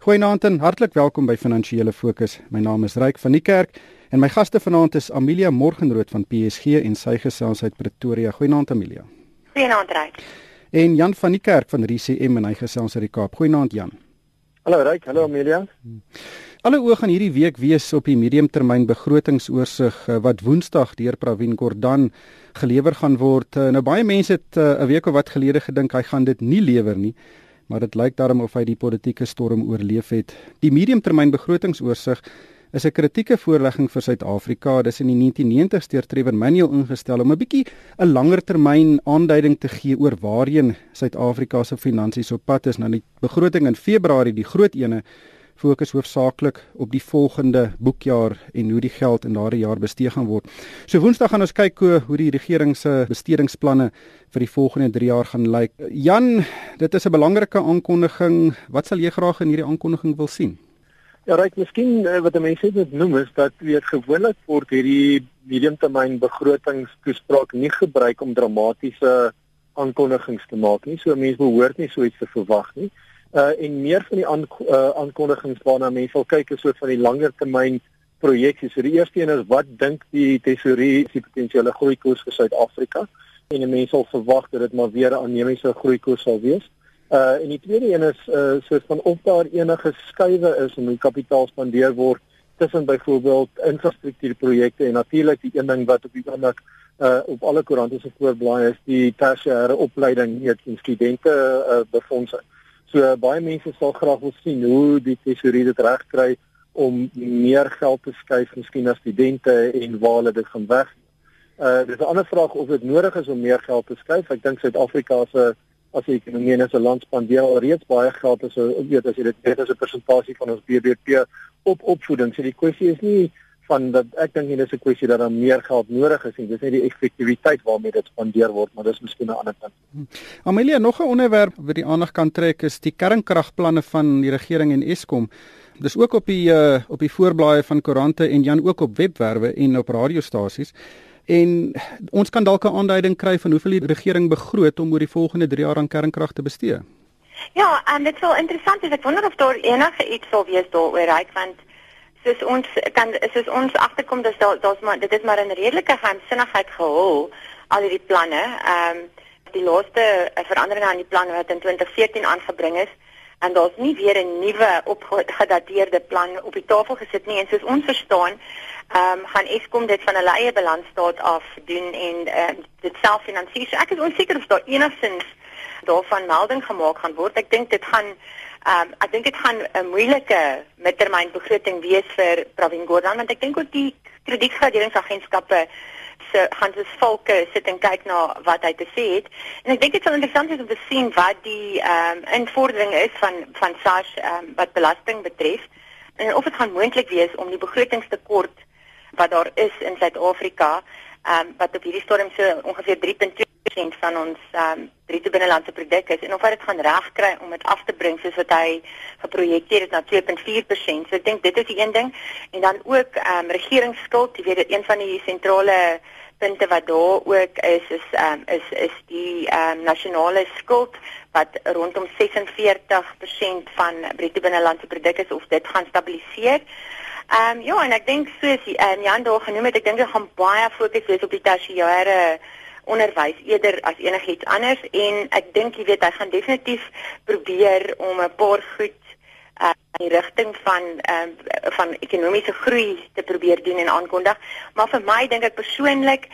Goeienaand en hartlik welkom by Finansiële Fokus. My naam is Ryk van die Kerk en my gaste vanaand is Amelia Morgenrood van PSG en sy gesels uit Pretoria. Goeienaand Amelia. Goeienaand Ryk. En Jan van die Kerk van RCM en hy gesels uit die Kaap. Goeienaand Jan. Hallo Ryk, hallo Amelia. Alle oë gaan hierdie week wees op die mediumtermyn begrotingsoorsig eh, wat Woensdag deur Pravin Gordhan gelewer gaan word. Eh, nou baie mense het eh, 'n week of wat gelede gedink hy gaan dit nie lewer nie maar dit lyk daarom of hy die politieke storm oorleef het. Die mediumtermyn begrotingsoorsig is 'n kritieke voorlegging vir Suid-Afrika. Dis in die 1990s deur Trevor Manuel ingestel om 'n bietjie 'n langer termyn aanduiding te gee oor waarheen Suid-Afrika se finansies op pad is. Nou die begroting in Februarie, die groot ene, fokus hoofsaaklik op die volgende boekjaar en hoe die geld in daardie jaar bestee gaan word. So Woensdag gaan ons kyk hoe hoe die regering se bestedingsplanne vir die volgende 3 jaar gaan lyk. Jan, dit is 'n belangrike aankondiging. Wat sal jy graag in hierdie aankondiging wil sien? Ja, reg, miskien eh, wat mense dit noem is dat weer gewoonlik word hierdie mediumtermyn begrotingstoespraak nie gebruik om dramatiese aankondigings te maak nie. So mense behoort nie so iets te verwag nie en meer van die aan, uh, aankondigings waarna mense wil kyk is soort van die langer termyn projeksies. So die eerste een is wat dink die tesourier is die potensiële groeikoers vir Suid-Afrika? En mense sal verwag dat dit maar weer 'n aannemende groeikoers sal wees. Uh en die tweede een is uh soort van of daar enige skuwe is in hoe kapitaal spandeer word tussen byvoorbeeld infrastruktuurprojekte en natuurlik die een ding wat op die oomblik uh op alle koerante se voorblaai is die tersiêre opleiding, weet studente uh befondsing. So baie mense sal graag wil sien hoe die tesourier dit regkry om meer geld te skuif miskien na studente en waar hulle dit gaan weg. Uh dis 'n ander vraag of dit nodig is om meer geld te skuif. Ek dink Suid-Afrika se as die ekonomie en as 'n land spandeer al reeds baie geld as 'n weet as jy dit weet as 'n persentasie van ons BBP op opvoeding. So die kwessie is nie van dat ek dink dit is 'n kwessie dat daar meer geld nodig is en dis net die effektiwiteit waarmee dit spandeer word, maar dis miskien 'n ander punt. Hmm. Amelia, nog 'n onderwerp wat die aandag kan trek is die kernkragplanne van die regering en Eskom. Dis ook op die uh, op die voorblaaie van koerante en Jan ook op webwerwe en op radiostasies. En ons kan dalk 'n aanduiding kry van hoeveel die regering begroot om oor die volgende 3 jaar aan kernkrag te bestee. Ja, en dit is wel interessant, ek wonder of daar enige iets sou wees daaroor, right? want soos ons kan soos ons agterkom dis daar daar's maar dit is maar 'n redelike geheimsinnigheid gehul al hierdie planne. Ehm um, die laaste uh, veranderinge aan die plan wat in 2014 aangebring is en daar's nie weer 'n nuwe opgedateerde plan op die tafel gesit nie en soos ons verstaan ehm um, gaan Eskom dit van hulle eie balansstaat af doen en ehm um, dit self finansier. So ek is onseker of daar enigstens daarvan melding gemaak gaan word. Ek dink dit gaan um, ek dink dit gaan 'n moeilike midtermynbegroting wees vir Pravin Gordhan want ek dink ook die kredietgraderingsagentskappe se gaan se volke sit en kyk na wat hy te sê het. En ek dink dit sal interessant wees om te sien wat die ehm um, invordering is van van SARS ehm um, wat belasting betref en of dit gaan moontlik wees om die begrotingstekort wat daar is in Suid-Afrika ehm um, wat op hierdie stadium so ongeveer 3.2% van ons ehm um, bruto binnelandse produk is en of hy dit gaan regkry om dit af te bring soos wat hy geprojekteer het na 2.4%. So ek dink dit is die een ding en dan ook ehm um, regeringsskuld, jy weet dit een van die sentrale punte wat daar ook is is ehm um, is is die ehm um, nasionale skuld wat rondom 46% van bruto binnelandse produk is of dit gaan stabiliseer. Ehm um, ja, en ek dink soos ehm um, Jan daar genoem het, ek dink dit gaan baie fokus wees op die tersiêre onderwys eerder as enigiets anders en ek dink jy weet hy gaan definitief probeer om 'n paar goed uh, in die rigting van ehm uh, van ekonomiese groei te probeer doen en aankondig. Maar vir my dink ek persoonlik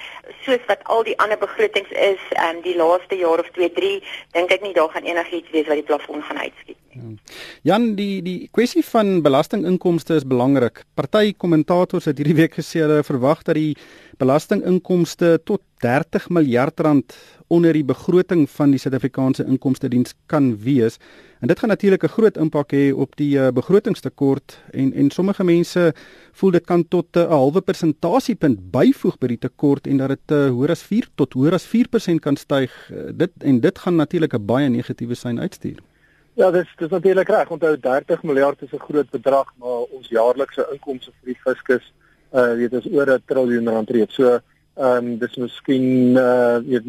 soos wat al die ander begrotings is, ehm um, die laaste jaar of 2, 3, dink ek nie daar gaan enigiets wees wat die plafon gaan uitskiet nie. Hmm. Jan, die die kwessie van belastinginkomste is belangrik. Party kommentators het hierdie week gesê hulle verwag dat die belastinginkomste tot 30 miljard rand onder die begroting van die Suid-Afrikaanse Inkomste Diens kan wees. En dit gaan natuurlik 'n groot impak hê op die uh, begrotingstekort en en sommige mense voel dit kan tot 'n uh, halwe persentasiepunt byvoeg by die tekort en dat dit uh, hoër as 4 tot hoër as 4% kan styg. Uh, dit en dit gaan natuurlik 'n baie negatiewe sein uitstuur. Ja, dis dis natuurlik reg. Onthou 30 miljard is 'n groot bedrag, maar ons jaarlikse inkomste vir die fiskus uh weet is oor 'n triljoen rand reeds. So ehm um, dis miskien uh weet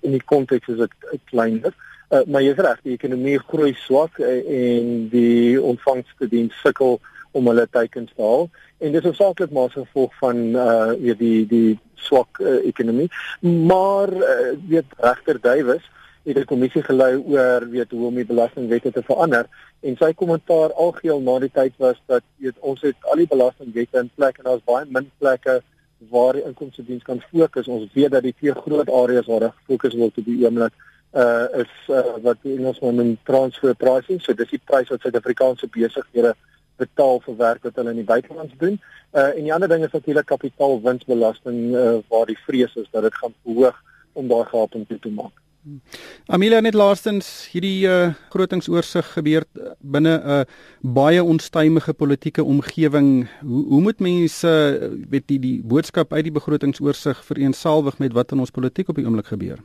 in die konteks is dit kleiner. Uh, maar jy's reg, die ekonomie groei swak uh, en die ontvangste diens sukkel om hulle teikens te haal. En dit is hoofsaaklik maar as gevolg van uh weet die die swak uh, ekonomie. Maar uh, weet regter Duwys het 'n kommissie gelei oor weet hoe om die belastingwette te verander. En sy kommentaar algeheel na die tyd was dat weet ons het al die belastingwette in plek en daar's baie min plekke waar die inkomste diens kan fokus. Ons weet dat die twee groot areas waar daar gefokus word op die oomblik uh is uh, wat Engels noem transfer pricing so dis die prys wat Suid-Afrikaanse besighede betaal vir werk wat hulle in die buiteland doen. Uh en die ander ding is natuurlik kapitaalwinsbelasting uh waar die vrees is dat dit gaan verhoog om daai gaping toe te maak. Amelia net laastens hierdie uh grotingsoorsig gebeur binne 'n uh, baie onstuimige politieke omgewing. Hoe hoe moet mense uh, weet die die boodskap uit die begrotingsoorsig vereensalwig met wat in ons politiek op die oomblik gebeur?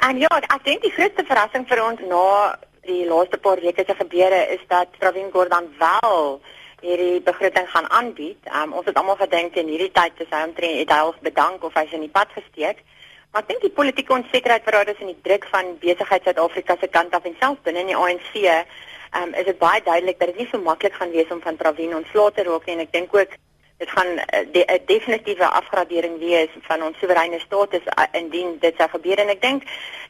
En ja, ek dink die grootste verrassing vir ons na die laaste paar weke se gebeure is dat Pravin Gordhan wel hierdie begroting gaan aanbied. Um, ons het almal gedink in hierdie tyd is hy omtrent het hy al bedank of hy's in die pad gesteek. Maar ek dink die politieke onsekerheid wat daar is in die druk van besigheid Suid-Afrika se kant af en selfs binne die ANC, um, is dit baie duidelik dat dit nie so maklik gaan wees om van Pravin ontslae te raak nie en ek dink ook dit gaan 'n uh, de, definitiewe afgradering wees van ons soewereine status uh, indien dit sou gebeur en ek dink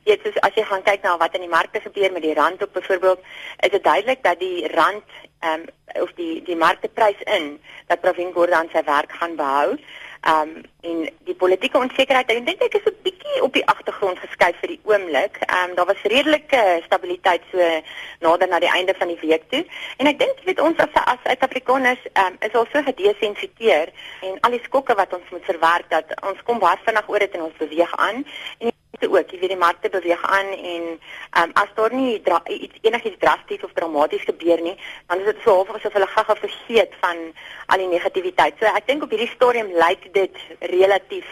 weet soos as jy gaan kyk na wat in die markte gebeur met die rand op byvoorbeeld is dit duidelik dat die rand ehm um, of die die markteprys in dat Provin Gordhan sy werk gaan behou Um en die politieke onsekerheid, ek dink ek is 'n bietjie op die agtergrond geskuif vir die oomblik. Um daar was redelike stabiliteit so nader na die einde van die week toe. En ek dink weet ons as as Suid-Afrikaners um is al so gedesensiteer en al die skokke wat ons moet verwerk dat ons kom baie vinnig oor dit en ons beweeg aan. En te ook, jy weet die markte beweeg aan en um, as daar nie dra iets enigiets drasties of dramaties gebeur nie, dan is dit so half asof hulle gaga vergeet van al die negativiteit. So ek dink op hierdie stadium lyk dit relatief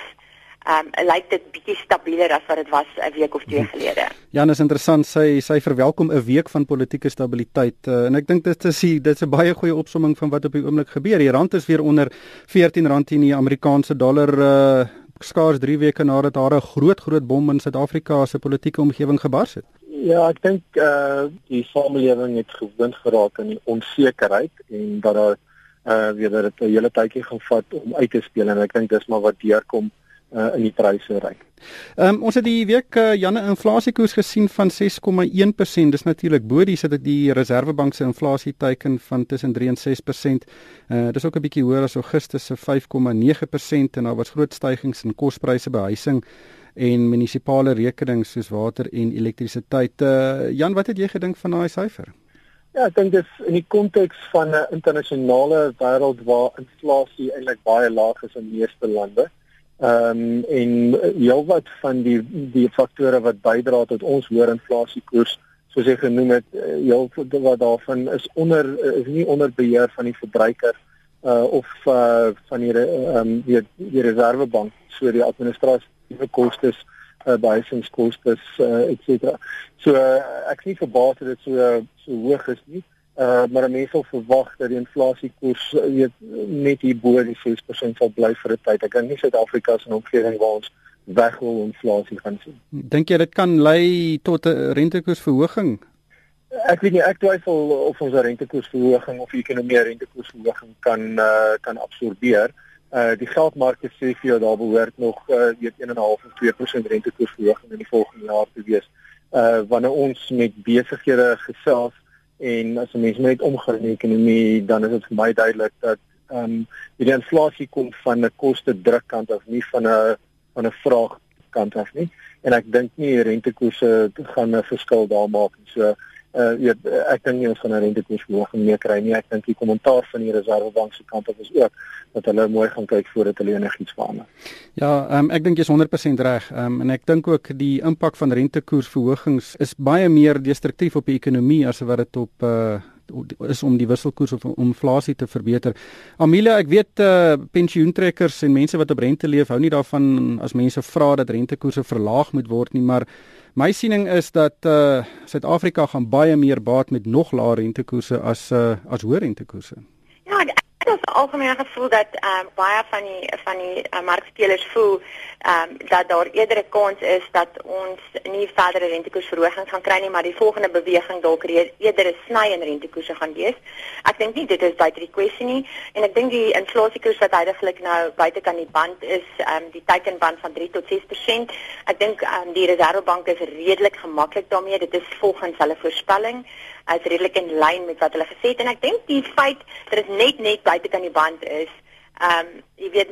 ehm um, lyk dit bietjie stabieler as wat dit was 'n week of twee mhm. gelede. Ja, dit is interessant sy sy verwelkom 'n week van politieke stabiliteit uh, en ek dink dit is dit is 'n baie goeie opsomming van wat op die oomblik gebeur. Die rand is weer onder R14 teen die Amerikaanse dollar uh, skaars 3 weke nadat daar 'n groot groot bom in Suid-Afrika se politieke omgewing gebars het. Ja, ek dink eh uh, die samelewing het gewoond geraak aan die onsekerheid en dat daar eh uh, weer dat dit 'n hele tydjie gaan vat om uit te speel en ek dink dis maar wat deurkom uh, in die pryse ry. Ehm um, ons het die week uh, Janne inflasiekoers gesien van 6,1%. Dis natuurlik bo die sit die Reserwebank se inflasieteiken van tussen 3 en 6%. Uh dis ook 'n bietjie hoër as Augustus se 5,9% en daar was groot stygings in kospryse, behuising en munisipale rekenings soos water en elektrisiteit. Uh Jan, wat het jy gedink van daai syfer? Ja, ek dink dit is in die konteks van 'n internasionale wêreld waar inflasie eintlik baie laag is in meeste lande. Ehm um, en heelwat van die die faktore wat bydra tot ons hoër inflasiekoers soos jy genoem het eh, heel wat daarvan is onder is nie onder beheer van die verbruiker uh of uh van die ehm um, die, die reservebank so die administratiewe kostes uh behuisingskostes uh et cetera. So uh, ek is nie verbaas dat dit so so hoog is nie. Uh maar mense sal verwag dat die inflasiekoers uh, weet net hier bo die 6% sal bly vir 'n tyd. Ek dink nie Suid-Afrika 'n omgewing waar ons weghol inflasie gaan sien. Dink jy dit kan lei tot 'n rentekoersverhoging? Ek weet nie ek twyfel of ons 'n rentekoersverhoging of ekonomie rentekoersverhoging kan uh kan absorbeer. Uh die geldmarkte sê vir jou daar behoort nog uh weet 1.5 of 2% rentekoersverhoging in die volgende jaar te wees. Uh wanneer ons met besighede gesels en as 'n mens net omgaan in die ekonomie dan is dit vir my duidelik dat ehm um, die inflasie kom van 'n koste drukkant af nie van 'n van 'n vraag kant af nie. En ek dink nie rentekoerse gaan 'n verskil daar maak nie. So uh weet ek dink nie ons gaan 'n rentekoersverhoging meer kry nie ek dink die kommentaar van die reservebank se kant af is ook dat hulle mooi gaan kyk voordat hulle enigiets verander. Ja, um, ek dink jy's 100% reg. Um, en ek dink ook die impak van rentekoersverhogings is baie meer destruktief op die ekonomie as wat dit op uh is om die wisselkoers of inflasie te verbeter. Amelia, ek weet uh pensioentrekkers en mense wat op rente leef, hou nie daarvan as mense vra dat rentekoerse verlaag moet word nie, maar my siening is dat uh Suid-Afrika gaan baie meer baat met nog laer rentekoerse as uh as hoë rentekoerse. Ja, daar's 'n algemene gevoel dat ehm um, baie van die van die uh, markspelers voel ehm um, dat daar eerder 'n kans is dat ons nie verdere rentekoersverhogings gaan kry nie, maar die volgende beweging dalk eerder 'n sny in rentekoerse gaan wees. Ek dink nie dit is buite die kwessie nie en ek dink die inflasiekoers wat heidaglik nou buite kan die band is, ehm um, die teikenband van 3 tot 6%. Ek dink ehm um, die Reservebank is redelik gemaklik daarmee. Dit is volgens hulle voorspelling is redelik in lyn met wat hulle gesê het en ek dink die feit dat dit net net buite kan die band is ehm um, jy weet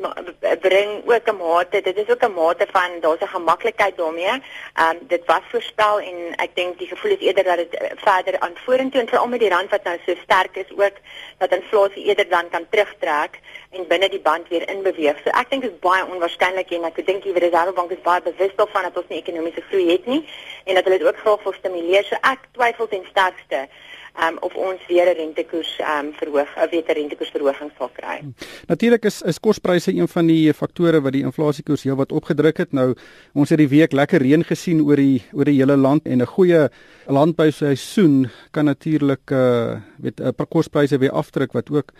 bring ook 'n mate dit is ook 'n mate van daar's 'n gemaklikheid daarmee. Ehm um, dit was voorspel en ek dink die gevoel is eerder dat dit uh, verder aan vorentoe en veral met die rand wat nou so sterk is ook dat inflasie eerder dan kan terugtrek en binne die band weer inbeweeg. So ek dink dit is baie onwaarskynlik en ek dink die Reservebank is baie bewus daarvan dat ons nie ekonomiese groei het nie en dat hulle dit ook graag wil stimuleer. So ek twyfel ten sterkste um, of ons weer 'n rentekoers um, verhoog, 'n weer 'n rentekoersverhoging sal kry. Natuurlik is is kospryse een van die faktore wat die inflasiekoers heelwat opgedruk het. Nou ons het die week lekker reën gesien oor die oor die hele land en 'n goeie landbouseisoen kan natuurlik uh weet 'n paar kospryse weer afdruk wat ook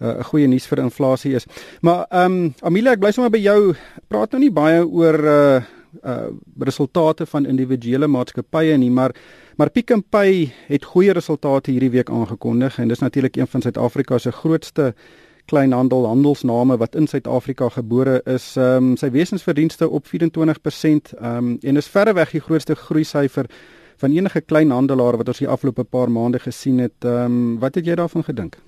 uh, 'n uh, goeie nuus vir inflasie is. Maar ehm um, Amelia, ek bly sommer by jou. Praat nou nie baie oor uh uh resultate van individuele maatskappye nie, maar maar Pick n Pay het goeie resultate hierdie week aangekondig en dis natuurlik een van Suid-Afrika se grootste kleinhandel handelsname wat in Suid-Afrika gebore is. Ehm um, sy wesensverdienste op 24% ehm um, en is verreweg die grootste groei syfer van enige kleinhandelaar wat ons die afgelope paar maande gesien het. Ehm um, wat het jy daarvan gedink?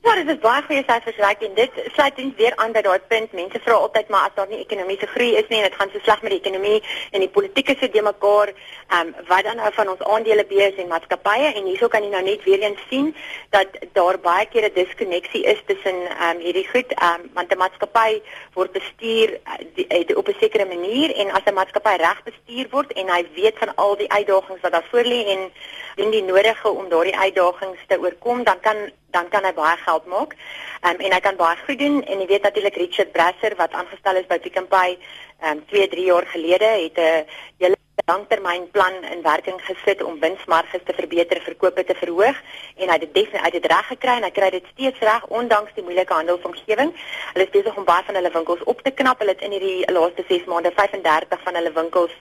Ja, dit is baie goeie syfers reg en dit sluit net weer aan by daai punt. Mense vra altyd maar as daar nie ekonomiese groei is nie en dit gaan so sleg met die ekonomie en die politieke sit de mekaar, ehm um, wat dan nou van ons aandele bees en maatskappye en hierso kan jy nou net weer eens sien dat daar baie keer 'n diskonneksie is tussen ehm um, hierdie goed, ehm um, want 'n maatskappy word bestuur uh, die, uh, op 'n sekere manier en as 'n maatskappy reg bestuur word en hy weet van al die uitdagings wat daar voor lê en doen die nodige om daardie uitdagings te oorkom, dan kan dan kan hy baie geld maak. Ehm um, en hy kan baie goed doen en jy weet natuurlik Richard Brasser wat aangestel is by Pick n Pay ehm um, 2, 3 jaar gelede het 'n hele langtermynplan in werking gesit om winsmarges te verbeter, verkope te verhoog en hy het dit uit dit reg gekry en hy kry dit steeds reg ondanks die moeilike handelsomgewing. Hulle is besig om baie van hulle winkels op te knap. Hulle het in hierdie laaste 6 maande 35 van hulle winkels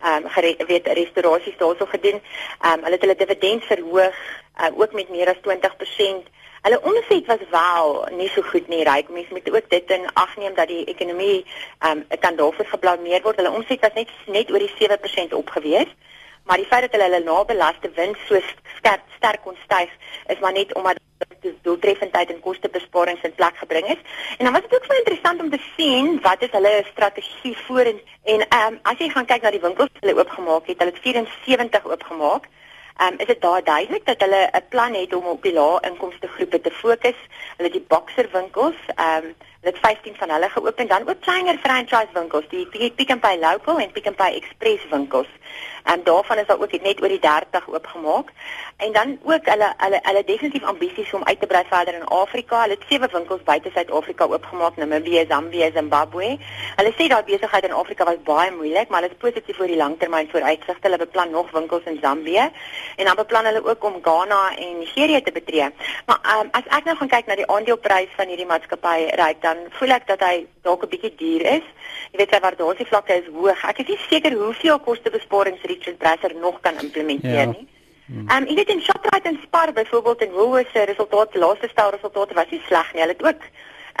ehm um, weet restaurasies daarso gedoen. Ehm um, hulle het hulle dividend verhoog uh, ook met meer as 20%. Hulle omset was wel nie so goed nie, ryk. Mense moet ook dit in ag neem dat die ekonomie ehm um, kan daarvoor geblameer word. Hulle omset was net net oor die 7% opgewees. Maar die feit dat hulle hulle nabelaste wins so sterk sterk kon styg is maar net omdat dit doeltreffendheid en kostebesparings in plek gebring is. En dan was dit ook baie interessant om te sien wat is hulle strategie vorentoe en ehm um, as jy gaan kyk na die winkels wat hulle oopgemaak het, hulle het 74 oopgemaak um, is dit daar duidelik dat hulle 'n plan het om op die lae inkomste groepe te fokus. Hulle die Boxer winkels, ehm um, het 15 van hulle geopen dan ook kleiner franchise winkels, die Pick n Pay Local en Pick n Pay Express winkels. En daarvan is daar ook net oor die 30 oopgemaak. En dan ook hulle hulle hulle definitief ambisies om uit te brei verder in Afrika. Hulle het sewe winkels buite Suid-Afrika oopgemaak, Namibië, Zambië, Zimbabwe. Hulle sê daai besigheid in Afrika was baie moeilik, maar hulle is positief vir die langtermyn vooruitsigte. Hulle beplan nog winkels in Zambië en dan beplan hulle ook om Ghana en Nigerië te betree. Maar um, as ek nou gaan kyk na die aandeleprys van hierdie maatskappy, ryk dan voel ek dat hy dalk 'n bietjie duur is. Jy weet sy waardasievlakke is hoog. Ek is nie seker hoeveel kostebesparings Richard Brasser nog kan implementeer ja. nie. Ehm um, jy weet in Shoprite en Spar byvoorbeeld en Woolworths se resultate, laaste stel resultate was nie sleg nie. Hulle het ook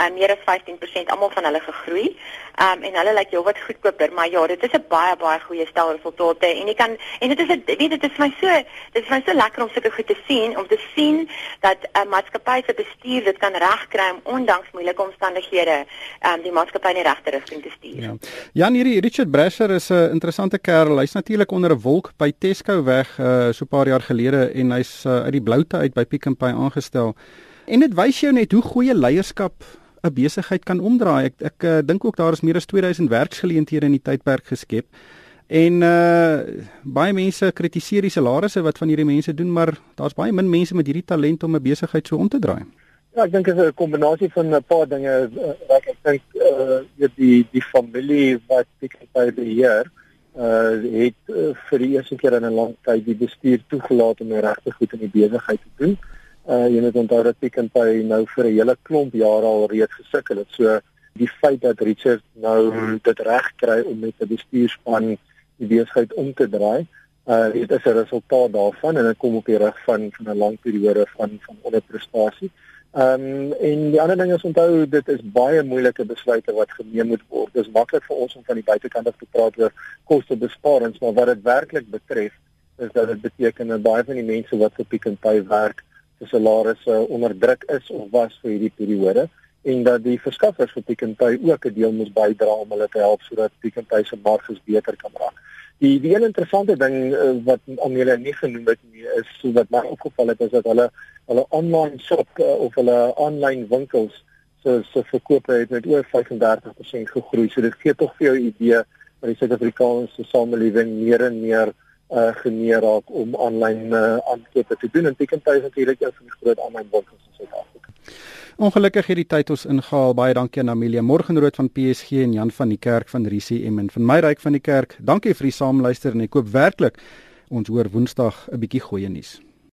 um, meer as 15% almal van hulle gegroei. Um, en hulle lyk heelwat goedkoper, maar ja, dit is 'n baie baie goeie stel resultate en jy kan en dit is 'n weet dit is vir my so dit is vir my so lekker om sulke goed te sien om te sien dat 'n uh, maatskappy se bestuur dit kan regkry om ondanks moeilike omstandighede um, die maatskappy in die regte rigting te stuur. Ja. Jan hierdie Richard Brasser is 'n interessante kerel. Hy's natuurlik onder 'n wolk by Tesco weg uh, so 'n paar jaar gelede en hy's uh, uit die bloute uit by Pick n Pay aangestel. En dit wys jou net hoe goeie leierskap 'n besigheid kan omdraai. Ek ek uh, dink ook daar is meer as 2000 werksgeleenthede in die tydperk geskep. En uh baie mense kritiseer die salarisse wat van hierdie mense doen, maar daar's baie min mense met hierdie talent om 'n besigheid so om te draai. Ja, ek dink dit is 'n kombinasie van 'n paar dinge. Uh, ek dink uh die die familie wat ek by beheer uh het uh, vir die eerste keer in 'n lang tyd die bestuur toegelaat om regtig goed in die besigheid te doen. Uh jy moet onthou dat Pick n Pay nou vir 'n hele klomp jare al reeds gesukkel het. So die feit dat Richard nou dit reg kry om met 'n bestuurspan die besigheid om te draai, uh dit is 'n resultaat daarvan en dit kom op die rug van van 'n lang periode van van onderprestasie. Ehm um, en die ander ding is onthou dit is baie moeilike besluite wat geneem moet word. Dit is maklik vir ons om van die buitekant af te praat oor kostebesparings, maar wat dit werklik betref is dat dit beteken dat baie van die mense wat vir Pick n Pay werk, se salarisse onder druk is of was vir hierdie periode en dat die verskaffers vir Pick n Pay ook 'n deel moet bydra om hulle te help sodat Pick n Pay se marges beter kan raak. Die die een interessante ding uh, wat Amelia nie genoem het nie is so wat my opgeval het is dat hulle hulle online shop uh, of hulle online winkels se se verkope het met oor 35% gegroei. So dit gee tog vir jou 'n idee dat die Suid-Afrikaanse samelewing meer en meer uh geneer raak om aanlyn uh, aankope te doen en Pick n Pay is natuurlik een van die groot aanlyn winkels in Suid-Afrika. Ongelukkig het die tyd ons ingehaal. Baie dankie aan Amelia Morgenrood van PSG en Jan van die Kerk van RCM en van my ryk van die kerk. Dankie vir die saamluister en ek koop werklik ons hoor Woensdag 'n bietjie goeie nuus.